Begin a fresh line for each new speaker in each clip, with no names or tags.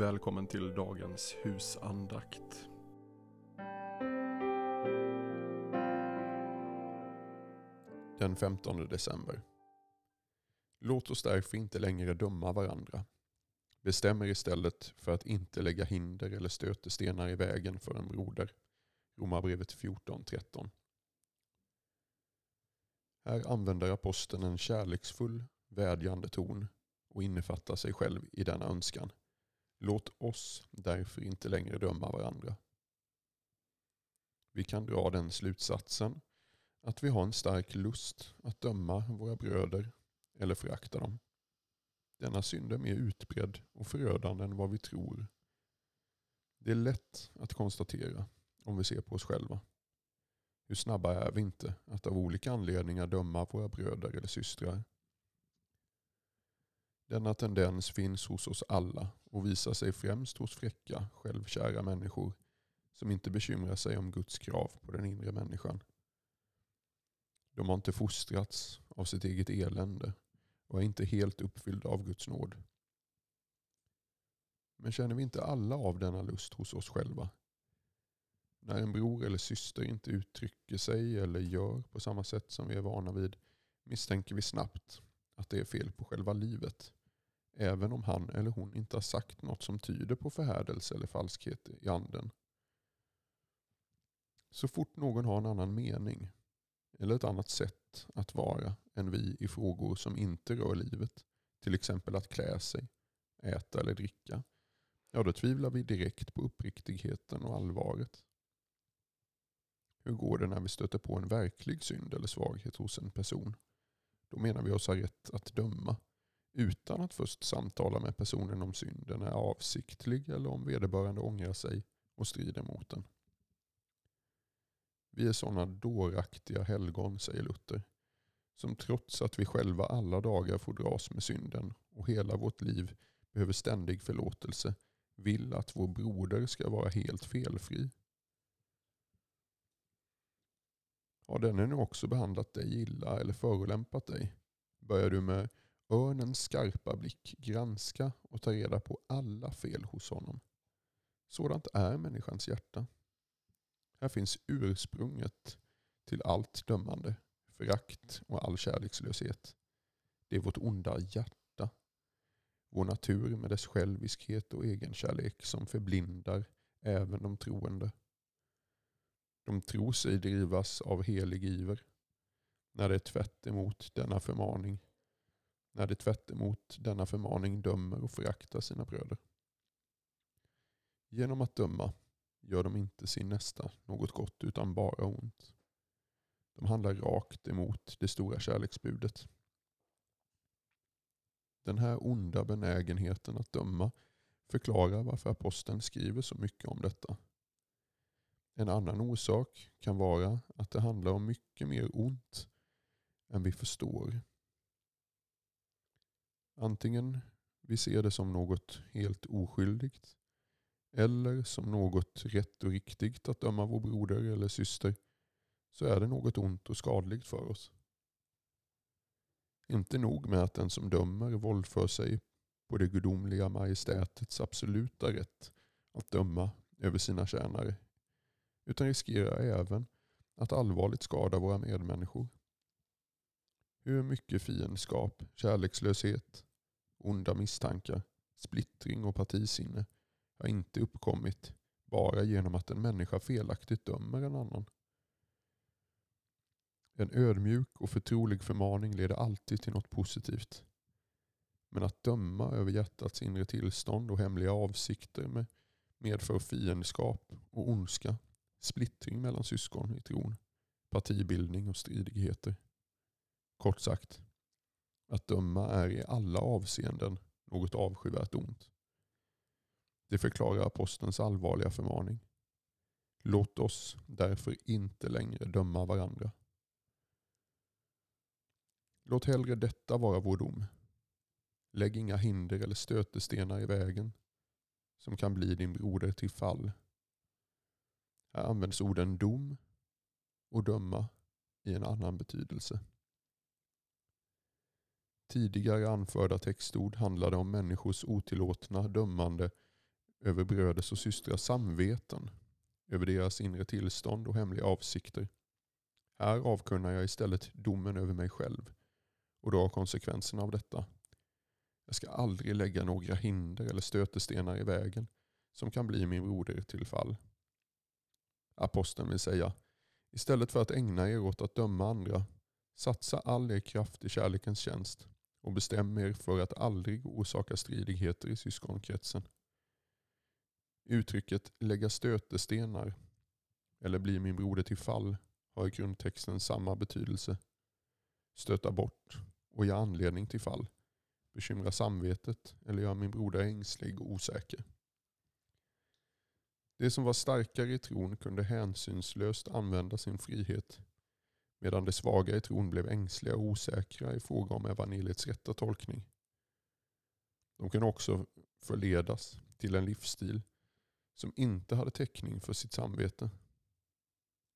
Välkommen till dagens husandakt.
Den 15 december. Låt oss därför inte längre döma varandra. Bestäm er istället för att inte lägga hinder eller stötestenar i vägen för en broder. Romarbrevet 14.13. Här använder aposteln en kärleksfull, vädjande ton och innefattar sig själv i denna önskan. Låt oss därför inte längre döma varandra. Vi kan dra den slutsatsen att vi har en stark lust att döma våra bröder eller förakta dem. Denna synd är mer utbredd och förödande än vad vi tror. Det är lätt att konstatera om vi ser på oss själva. Hur snabba är vi inte att av olika anledningar döma våra bröder eller systrar? Denna tendens finns hos oss alla och visar sig främst hos fräcka, självkära människor som inte bekymrar sig om Guds krav på den inre människan. De har inte fostrats av sitt eget elände och är inte helt uppfyllda av Guds nåd. Men känner vi inte alla av denna lust hos oss själva? När en bror eller syster inte uttrycker sig eller gör på samma sätt som vi är vana vid misstänker vi snabbt att det är fel på själva livet. Även om han eller hon inte har sagt något som tyder på förhärdelse eller falskhet i anden. Så fort någon har en annan mening eller ett annat sätt att vara än vi i frågor som inte rör livet, till exempel att klä sig, äta eller dricka, ja då tvivlar vi direkt på uppriktigheten och allvaret. Hur går det när vi stöter på en verklig synd eller svaghet hos en person? Då menar vi oss ha rätt att döma utan att först samtala med personen om synden är avsiktlig eller om vederbörande ångrar sig och strider mot den. Vi är sådana dåraktiga helgon, säger Luther, som trots att vi själva alla dagar får dras med synden och hela vårt liv behöver ständig förlåtelse, vill att vår broder ska vara helt felfri. Har denne nu också behandlat dig illa eller förolämpat dig? Börjar du med örnens skarpa blick granska och ta reda på alla fel hos honom. Sådant är människans hjärta. Här finns ursprunget till allt dömande, förakt och all kärlekslöshet. Det är vårt onda hjärta. Vår natur med dess själviskhet och egenkärlek som förblindar även de troende. De tror sig drivas av helig iver. När det är tvärt emot denna förmaning när de tvärt emot denna förmaning dömer och föraktar sina bröder. Genom att döma gör de inte sin nästa något gott utan bara ont. De handlar rakt emot det stora kärleksbudet. Den här onda benägenheten att döma förklarar varför aposteln skriver så mycket om detta. En annan orsak kan vara att det handlar om mycket mer ont än vi förstår Antingen vi ser det som något helt oskyldigt eller som något rätt och riktigt att döma vår broder eller syster så är det något ont och skadligt för oss. Inte nog med att den som dömer våldför sig på det gudomliga majestätets absoluta rätt att döma över sina tjänare utan riskerar även att allvarligt skada våra medmänniskor. Hur mycket fiendskap, kärlekslöshet, onda misstankar, splittring och partisinne har inte uppkommit bara genom att en människa felaktigt dömer en annan. En ödmjuk och förtrolig förmaning leder alltid till något positivt. Men att döma över hjärtats inre tillstånd och hemliga avsikter medför fiendskap och ondska, splittring mellan syskon i tron, partibildning och stridigheter. Kort sagt, att döma är i alla avseenden något avskyvärt ont. Det förklarar apostelns allvarliga förmaning. Låt oss därför inte längre döma varandra. Låt hellre detta vara vår dom. Lägg inga hinder eller stötestenar i vägen som kan bli din broder till fall. Här används orden dom och döma i en annan betydelse. Tidigare anförda textord handlade om människors otillåtna dömande över bröders och systrars samveten, över deras inre tillstånd och hemliga avsikter. Här avkunnar jag istället domen över mig själv och drar konsekvenserna av detta. Jag ska aldrig lägga några hinder eller stötestenar i vägen som kan bli min broder till fall. Aposteln vill säga, istället för att ägna er åt att döma andra, satsa all er kraft i kärlekens tjänst och bestäm er för att aldrig orsaka stridigheter i syskonkretsen. Uttrycket lägga stötestenar eller bli min broder till fall har i grundtexten samma betydelse. Stöta bort och ge anledning till fall. Bekymra samvetet eller göra min broder ängslig och osäker. De som var starkare i tron kunde hänsynslöst använda sin frihet medan de svaga i tron blev ängsliga och osäkra i fråga om evangeliets rätta tolkning. De kunde också förledas till en livsstil som inte hade täckning för sitt samvete.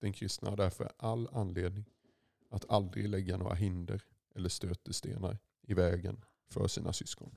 Den kristna har därför all anledning att aldrig lägga några hinder eller stötestenar i vägen för sina syskon.